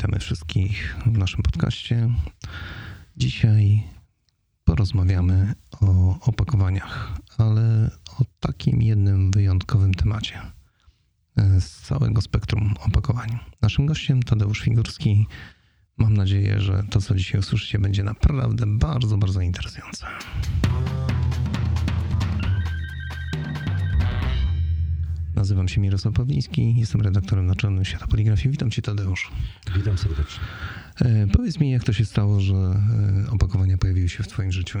Witamy wszystkich w naszym podcaście. Dzisiaj porozmawiamy o opakowaniach, ale o takim jednym wyjątkowym temacie z całego spektrum opakowań. Naszym gościem Tadeusz Figurski. Mam nadzieję, że to, co dzisiaj usłyszycie, będzie naprawdę bardzo, bardzo interesujące. Nazywam się Mirosław Pawliński, jestem redaktorem naczelnym Świata Poligrafii. Witam Cię, Tadeusz. Witam serdecznie. E, powiedz mi, jak to się stało, że e, opakowania pojawiły się w Twoim życiu?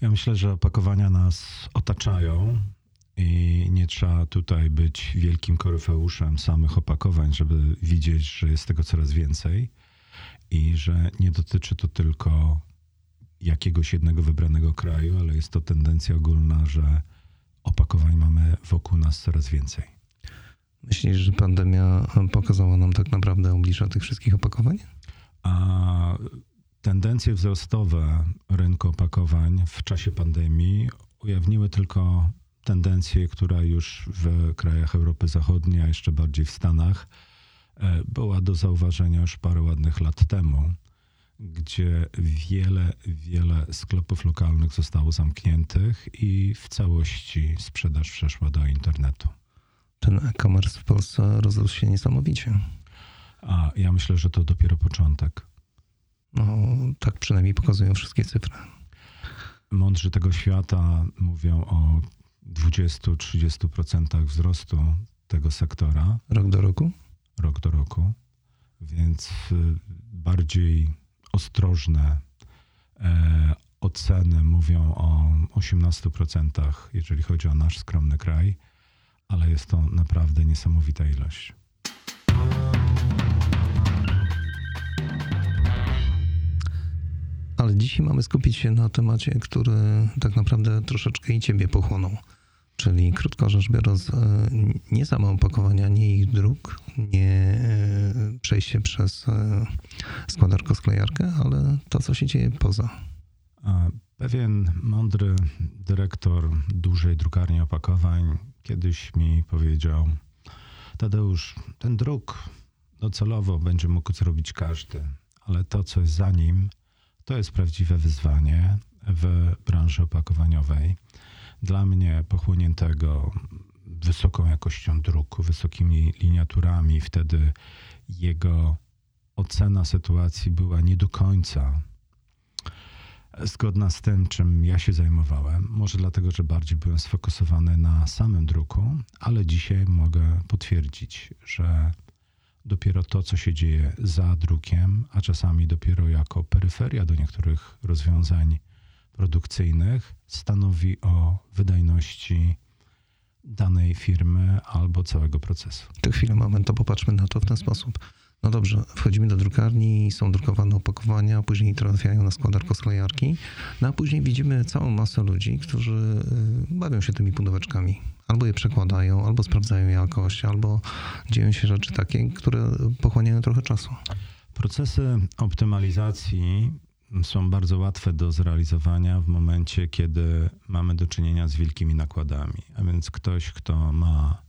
Ja myślę, że opakowania nas otaczają i nie trzeba tutaj być wielkim koryfeuszem samych opakowań, żeby widzieć, że jest tego coraz więcej i że nie dotyczy to tylko jakiegoś jednego wybranego kraju, ale jest to tendencja ogólna, że opakowań mamy wokół nas coraz więcej. Myślisz, że pandemia pokazała nam tak naprawdę oblicza tych wszystkich opakowań? A tendencje wzrostowe rynku opakowań w czasie pandemii ujawniły tylko tendencję, która już w krajach Europy Zachodniej, a jeszcze bardziej w Stanach, e, była do zauważenia już parę ładnych lat temu gdzie wiele, wiele sklepów lokalnych zostało zamkniętych i w całości sprzedaż przeszła do internetu. Ten e-commerce w Polsce rozrósł się niesamowicie. A ja myślę, że to dopiero początek. No, tak przynajmniej pokazują wszystkie cyfry. Mądrzy tego świata mówią o 20-30% wzrostu tego sektora. Rok do roku? Rok do roku. Więc y, bardziej ostrożne e, oceny mówią o 18%, jeżeli chodzi o nasz skromny kraj, ale jest to naprawdę niesamowita ilość. Ale dzisiaj mamy skupić się na temacie, który tak naprawdę troszeczkę i ciebie pochłonął. Czyli krótko rzecz biorąc, e, nie same opakowania, nie ich druk, nie e, przejście przez e, składarko-sklejarkę, ale to, co się dzieje poza. Pewien mądry dyrektor dużej drukarni opakowań kiedyś mi powiedział: Tadeusz, ten druk docelowo będzie mógł zrobić każdy, ale to, co jest za nim, to jest prawdziwe wyzwanie w branży opakowaniowej dla mnie pochłoniętego wysoką jakością druku, wysokimi liniaturami, wtedy jego ocena sytuacji była nie do końca zgodna z tym, czym ja się zajmowałem. Może dlatego, że bardziej byłem sfokusowany na samym druku, ale dzisiaj mogę potwierdzić, że dopiero to, co się dzieje za drukiem, a czasami dopiero jako peryferia do niektórych rozwiązań produkcyjnych stanowi o wydajności danej firmy albo całego procesu. To chwilę, moment, to popatrzmy na to w ten sposób. No dobrze, wchodzimy do drukarni, są drukowane opakowania, później trafiają na składarko sklejarki, no a później widzimy całą masę ludzi, którzy y, bawią się tymi pudełeczkami. Albo je przekładają, albo sprawdzają jakość, albo dzieją się rzeczy takie, które pochłaniają trochę czasu. Procesy optymalizacji są bardzo łatwe do zrealizowania w momencie, kiedy mamy do czynienia z wielkimi nakładami. A więc ktoś, kto ma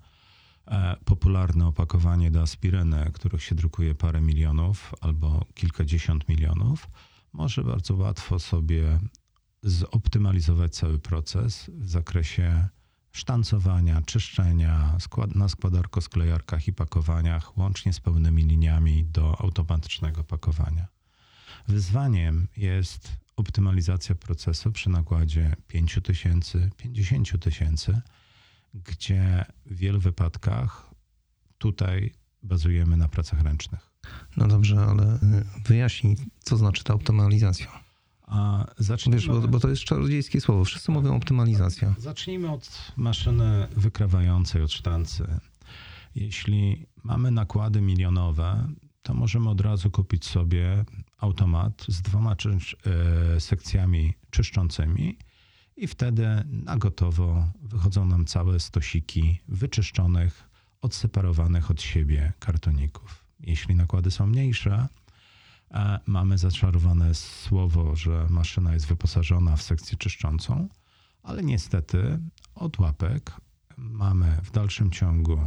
e, popularne opakowanie do aspiryny, których się drukuje parę milionów albo kilkadziesiąt milionów, może bardzo łatwo sobie zoptymalizować cały proces w zakresie sztancowania, czyszczenia na składarko-sklejarkach i pakowaniach, łącznie z pełnymi liniami do automatycznego pakowania. Wyzwaniem jest optymalizacja procesu przy nakładzie 5 tysięcy, 50 tysięcy, gdzie w wielu wypadkach tutaj bazujemy na pracach ręcznych. No dobrze, ale y, wyjaśnij, co znaczy ta optymalizacja. A zacznijmy... Wiesz, bo, bo, to jest czarodziejskie słowo. Wszyscy mówią optymalizacja. Zacznijmy od maszyny wykrawającej od sztancy. Jeśli mamy nakłady milionowe, to możemy od razu kupić sobie automat z dwoma e, sekcjami czyszczącymi i wtedy na gotowo wychodzą nam całe stosiki wyczyszczonych, odseparowanych od siebie kartoników. Jeśli nakłady są mniejsze, mamy zaczarowane słowo, że maszyna jest wyposażona w sekcję czyszczącą, ale niestety od łapek mamy w dalszym ciągu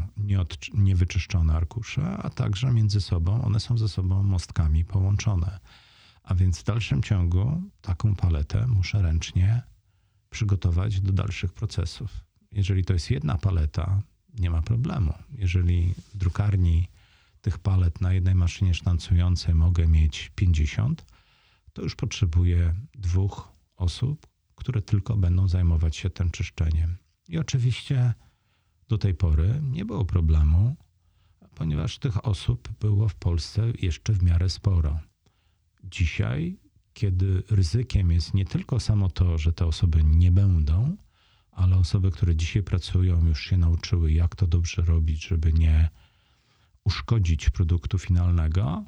niewyczyszczone arkusze, a także między sobą one są ze sobą mostkami połączone. A więc w dalszym ciągu taką paletę muszę ręcznie przygotować do dalszych procesów. Jeżeli to jest jedna paleta, nie ma problemu. Jeżeli w drukarni tych palet na jednej maszynie sztancującej mogę mieć 50, to już potrzebuję dwóch osób, które tylko będą zajmować się tym czyszczeniem. I oczywiście do tej pory nie było problemu, ponieważ tych osób było w Polsce jeszcze w miarę sporo. Dzisiaj, kiedy ryzykiem jest nie tylko samo to, że te osoby nie będą, ale osoby, które dzisiaj pracują, już się nauczyły, jak to dobrze robić, żeby nie uszkodzić produktu finalnego,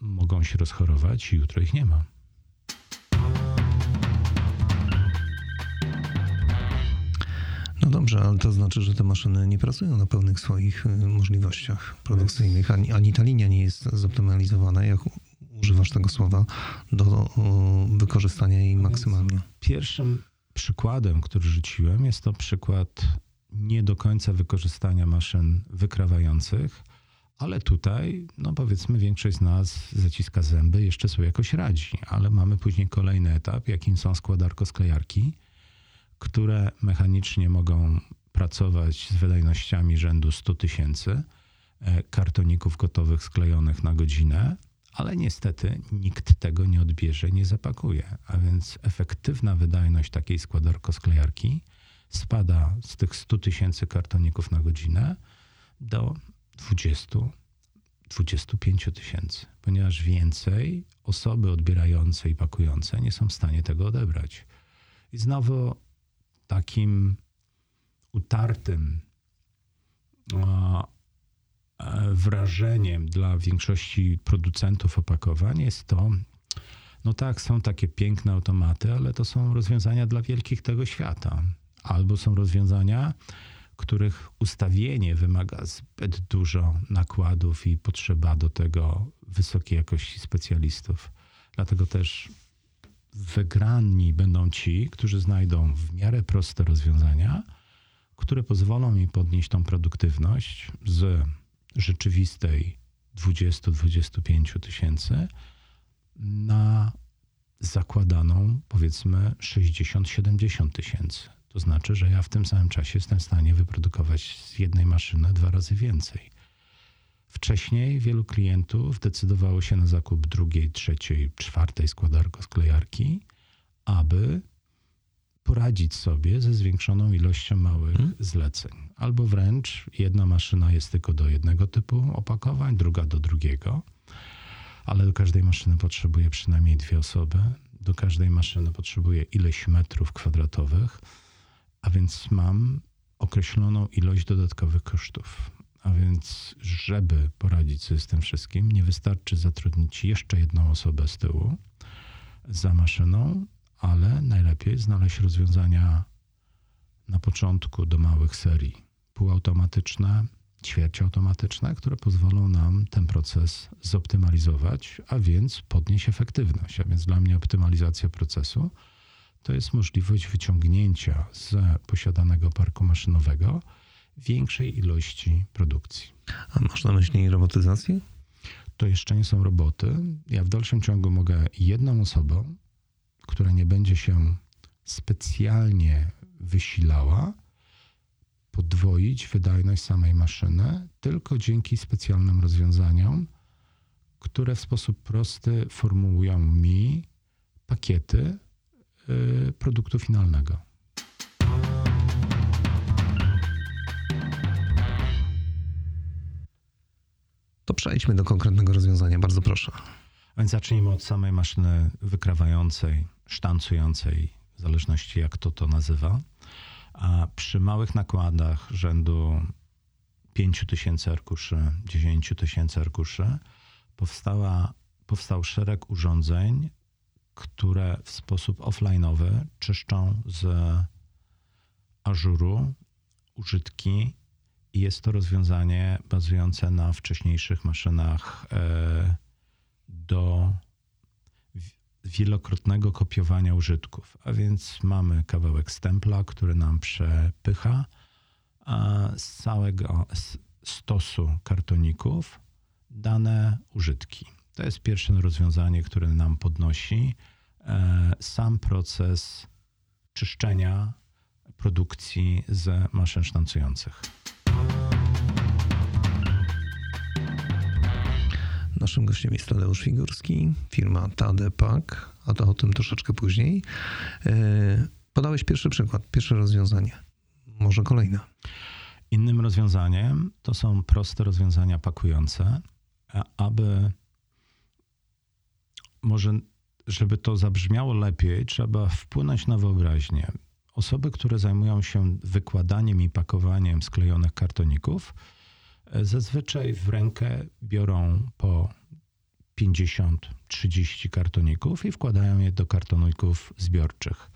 mogą się rozchorować i jutro ich nie ma. No dobrze, ale to znaczy, że te maszyny nie pracują na pełnych swoich y, możliwościach produkcyjnych, ani, ani ta linia nie jest zoptymalizowana, jak używasz tego słowa, do wykorzystania jej maksymalnie. Pierwszym przykładem, który rzuciłem, jest to przykład nie do końca wykorzystania maszyn wykrawających, ale tutaj, no powiedzmy, większość z nas zaciska zęby, jeszcze sobie jakoś radzi, ale mamy później kolejny etap, jakim są składarko-sklejarki, które mechanicznie mogą pracować z wydajnościami rzędu 100 tysięcy e, kartoników gotowych sklejonych na godzinę, ale niestety nikt tego nie odbierze, nie zapakuje. A więc efektywna wydajność takiej składarko-sklejarki spada z tych 100 tysięcy kartoników na godzinę do 20, 25 tysięcy, ponieważ więcej osoby odbierające i pakujące nie są w stanie tego odebrać. I znowu takim utartym wrażeniem dla większości producentów opakowań jest to, no tak, są takie piękne automaty, ale to są rozwiązania dla wielkich tego świata. Albo są rozwiązania, których ustawienie wymaga zbyt dużo nakładów i potrzeba do tego wysokiej jakości specjalistów. Dlatego też wygrani będą ci, którzy znajdą w miarę proste rozwiązania, które pozwolą mi podnieść tą produktywność z rzeczywistej 20-25 tysięcy na zakładaną powiedzmy 60-70 tysięcy. To znaczy, że ja w tym samym czasie jestem w stanie wyprodukować z jednej maszyny dwa razy więcej. Wcześniej wielu klientów decydowało się na zakup drugiej, trzeciej, czwartej składarko-sklejarki, aby poradzić sobie ze zwiększoną ilością małych hmm? zleceń. Albo wręcz jedna maszyna jest tylko do jednego typu opakowań, druga do drugiego, ale do każdej maszyny potrzebuje przynajmniej dwie osoby. Do każdej maszyny potrzebuje ileś metrów kwadratowych, a więc mam określoną ilość dodatkowych kosztów. A więc, żeby poradzić sobie z tym wszystkim, nie wystarczy zatrudnić jeszcze jedną osobę z tyłu za maszyną, ale najlepiej znaleźć rozwiązania na początku do małych serii półautomatyczne, ćwierćautomatyczne, które pozwolą nam ten proces zoptymalizować, a więc podnieść efektywność. A więc dla mnie optymalizacja procesu to jest możliwość wyciągnięcia z posiadanego parku maszynowego większej ilości produkcji. A masz na myśli robotyzację? To jeszcze nie są roboty. Ja w dalszym ciągu mogę jedną osobą która nie będzie się specjalnie wysilała, podwoić wydajność samej maszyny, tylko dzięki specjalnym rozwiązaniom, które w sposób prosty formułują mi pakiety y, produktu finalnego. Przejdźmy do konkretnego rozwiązania, bardzo proszę. Więc zacznijmy od samej maszyny wykrawającej, sztancującej, w zależności jak to to nazywa. A przy małych nakładach rzędu 5 tysięcy arkuszy, 10 tysięcy arkuszy powstała, powstał szereg urządzeń, które w sposób offline'owy czyszczą z ażuru użytki jest to rozwiązanie bazujące na wcześniejszych maszynach e, do wielokrotnego kopiowania użytków. A więc mamy kawałek stempla, który nam przepycha z całego stosu kartoników dane użytki. To jest pierwsze rozwiązanie, które nam podnosi e, sam proces czyszczenia produkcji z maszyn sztancujących. Naszym gościem jest Tadeusz Figurski, firma Tadepak, a to o tym troszeczkę później. E, podałeś pierwszy przykład, pierwsze rozwiązanie. Może kolejne. Innym rozwiązaniem to są proste rozwiązania pakujące, aby może, żeby to zabrzmiało lepiej, trzeba wpłynąć na wyobraźnię. Osoby, które zajmują się wykładaniem i pakowaniem sklejonych kartoników, zazwyczaj w rękę biorą po 50-30 kartoników i wkładają je do kartoników zbiorczych.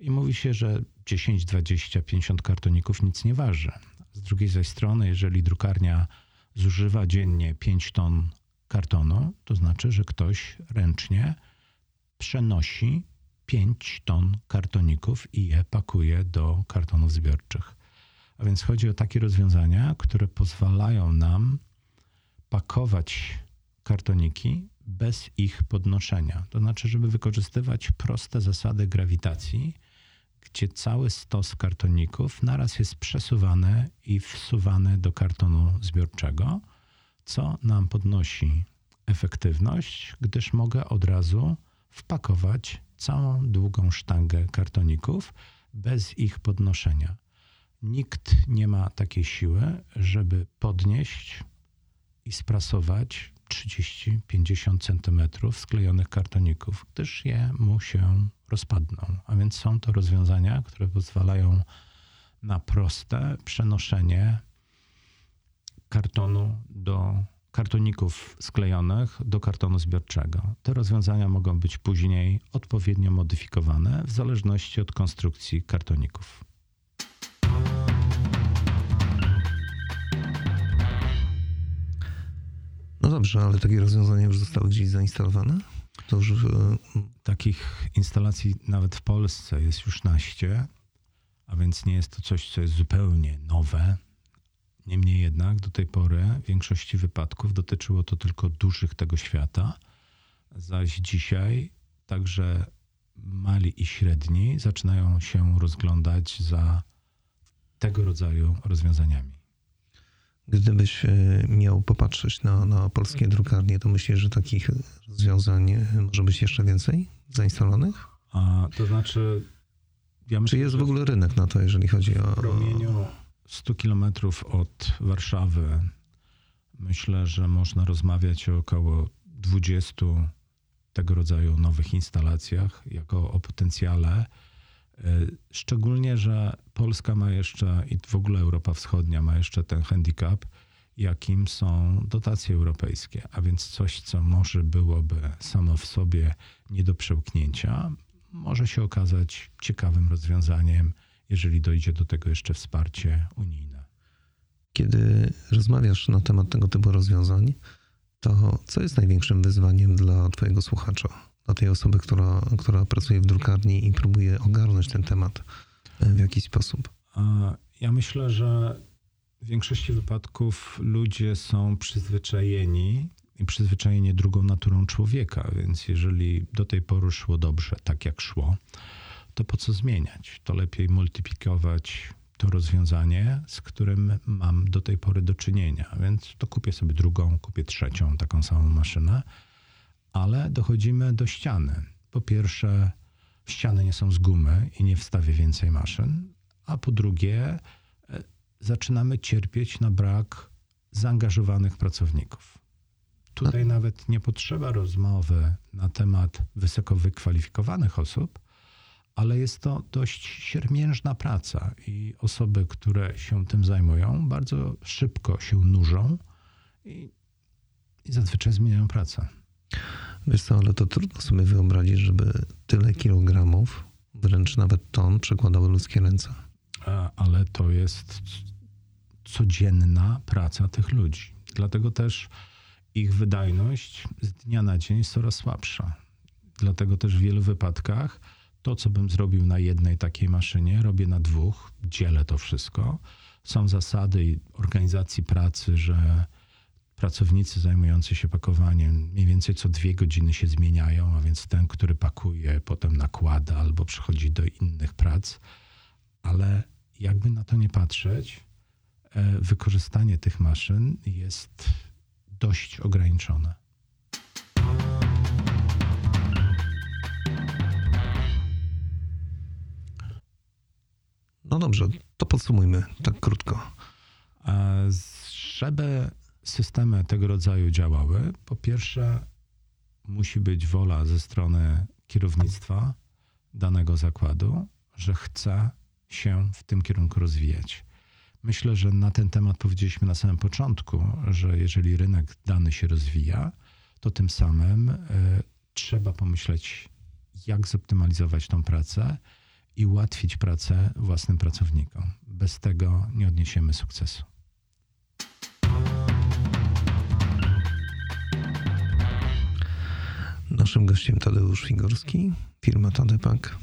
I mówi się, że 10, 20, 50 kartoników nic nie waży. Z drugiej zaś strony, jeżeli drukarnia zużywa dziennie 5 ton kartonu, to znaczy, że ktoś ręcznie przenosi 5 ton kartoników i je pakuje do kartonów zbiorczych. A więc chodzi o takie rozwiązania, które pozwalają nam pakować kartoniki bez ich podnoszenia. To znaczy, żeby wykorzystywać proste zasady grawitacji, gdzie cały stos kartoników naraz jest przesuwany i wsuwany do kartonu zbiorczego, co nam podnosi efektywność, gdyż mogę od razu wpakować całą długą sztangę kartoników bez ich podnoszenia. Nikt nie ma takiej siły, żeby podnieść i sprasować 30-50 cm sklejonych kartoników, gdyż je mu się rozpadną. A więc są to rozwiązania, które pozwalają na proste przenoszenie kartonu do kartoników sklejonych do kartonu zbiorczego. Te rozwiązania mogą być później odpowiednio modyfikowane w zależności od konstrukcji kartoników. No dobrze, ale takie rozwiązania już zostały gdzieś zainstalowane? To już... E, Takich instalacji nawet w Polsce jest już naście, a więc nie jest to coś, co jest zupełnie nowe. Niemniej jednak do tej pory w większości wypadków dotyczyło to tylko dużych tego świata, zaś dzisiaj także mali i średni zaczynają się rozglądać za tego rodzaju rozwiązaniami. Gdybyś e, miał popatrzeć na, na polskie drukarnie, to myślisz, że takich rozwiązań e, może być jeszcze więcej zainstalowanych? A, to znaczy. Ja myślę, Czy jest w ogóle rynek na to, jeżeli chodzi o. W promieniu 100 kilometrów od Warszawy myślę, że można rozmawiać o około 20 tego rodzaju nowych instalacjach, jako o potencjale szczególnie, że Polska ma jeszcze i w ogóle Europa Wschodnia ma jeszcze ten handicap, jakim są dotacje europejskie, a więc coś, co może byłoby samo w sobie nie do przełknięcia, może się okazać ciekawym rozwiązaniem, jeżeli dojdzie do tego jeszcze wsparcie unijne. Kiedy rozmawiasz na temat tego typu rozwiązań, to co jest największym wyzwaniem dla Twojego słuchacza? dla tej osoby, która, która pracuje w drukarni i próbuje ogarnąć ten temat e, w jakiś sposób? Ja myślę, że w większości wypadków ludzie są przyzwyczajeni i przyzwyczajeni drugą naturą człowieka, więc jeżeli do tej pory szło dobrze, tak jak szło, to po co zmieniać? To lepiej multiplikować to rozwiązanie, z którym mam do tej pory do czynienia. Więc to kupię sobie drugą, kupię trzecią taką samą maszynę ale dochodzimy do ściany. Po pierwsze, ściany nie są z gumy i nie wstawię więcej maszyn, a po drugie, e, zaczynamy cierpieć na brak zaangażowanych pracowników. Tutaj nawet nie potrzeba rozmowy na temat wysoko wykwalifikowanych osób, ale jest to dość siermiężna praca i osoby, które się tym zajmują, bardzo szybko się nużą i, i zazwyczaj zmieniają pracę. Wiesz co, ale to trudno sobie wyobrazić, żeby tyle kilogramów, wręcz nawet ton, przekładały ludzkie ręce. Ale to jest codzienna praca tych ludzi. Dlatego też ich wydajność z dnia na dzień jest coraz słabsza. Dlatego też w wielu wypadkach to, co bym zrobił na jednej takiej maszynie, robię na dwóch, dzielę to wszystko. są zasady organizacji pracy, że pracownicy zajmujący się pakowaniem mniej więcej co dwie godziny się zmieniają, a więc ten, który pakuje, potem nakłada albo przechodzi do innych prac. Ale jakby na to nie patrzeć, e, wykorzystanie tych maszyn jest dość ograniczone. No dobrze, to podsumujmy tak krótko. Żeby systemy tego rodzaju działały, po pierwsze musi być wola ze strony kierownictwa danego zakładu, że chce się w tym kierunku rozwijać. Myślę, że na ten temat powiedzieliśmy na samym początku, że jeżeli rynek dany się rozwija, to tym samym y, trzeba pomyśleć, jak zoptymalizować tą pracę i ułatwić pracę własnym pracownikom. Bez tego nie odniesiemy sukcesu. Naszym gościem Tadeusz Figurski, firma Tadepak.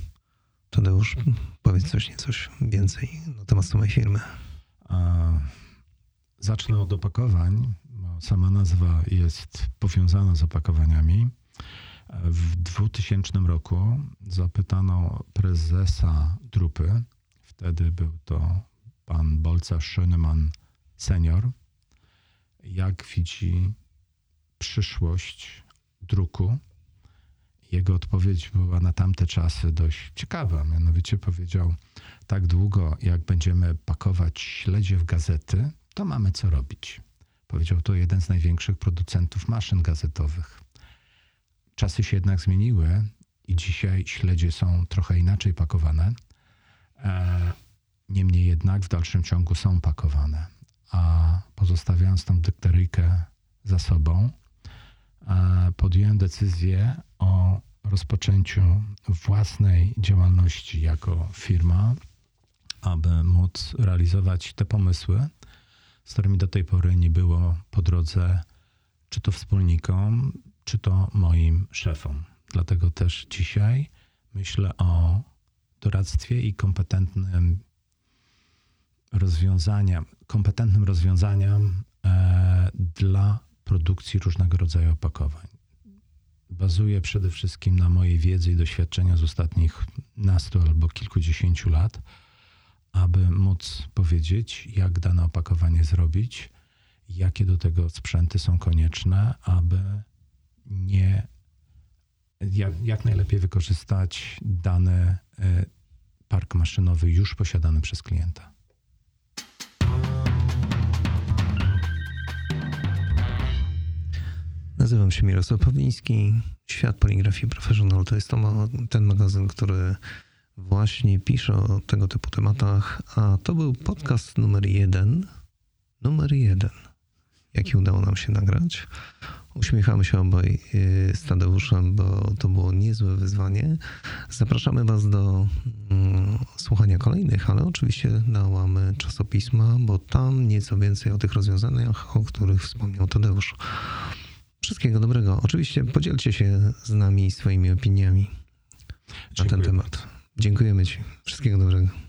Tadeusz, powiedz coś niecoś więcej na temat samej firmy. Zacznę od opakowań, bo sama nazwa jest powiązana z opakowaniami. W 2000 roku zapytano prezesa Drupy, wtedy był to pan Bolca Schönemann senior, jak widzi przyszłość druku. Jego odpowiedź była na tamte czasy dość ciekawa. Mianowicie powiedział: Tak długo, jak będziemy pakować śledzie w gazety, to mamy co robić. Powiedział to jeden z największych producentów maszyn gazetowych. Czasy się jednak zmieniły i dzisiaj śledzie są trochę inaczej pakowane. E, niemniej jednak w dalszym ciągu są pakowane. A pozostawiając tą dykteryjkę za sobą, e, podjąłem decyzję o rozpoczęciu własnej działalności jako firma, aby móc realizować te pomysły, z którymi do tej pory nie było po drodze, czy to wspólnikom, czy to moim szefom. Dlatego też dzisiaj myślę o doradztwie i kompetentnym rozwiązaniom, kompetentnym rozwiązaniom e, dla produkcji różnego rodzaju opakowań. Bazuje przede wszystkim na mojej wiedzy i doświadczenia z ostatnich nastu albo kilkudziesięciu lat, aby móc powiedzieć, jak dane opakowanie zrobić, jakie do tego sprzęty są konieczne, aby nie jak, jak najlepiej wykorzystać dany e, park maszynowy już posiadany przez klienta. Nazywam się Mirosław Pawliński. Świat Poligrafii Professional to jest to, ten magazyn, który właśnie pisze o tego typu tematach, a to był podcast numer jeden. Numer jeden, jaki udało nam się nagrać. Uśmiechamy się obaj y, z Tadeuszem, bo to było niezłe wyzwanie. Zapraszamy Was do mm, słuchania kolejnych, ale oczywiście na łamy czasopisma, bo tam nieco więcej o tych rozwiązaniach, o których wspomniał Tadeusz. Wszystkiego dobrego. Oczywiście podzielcie się z nami swoimi opiniami na Dziękuję. ten temat. Dziękujemy Ci. Wszystkiego dobrego.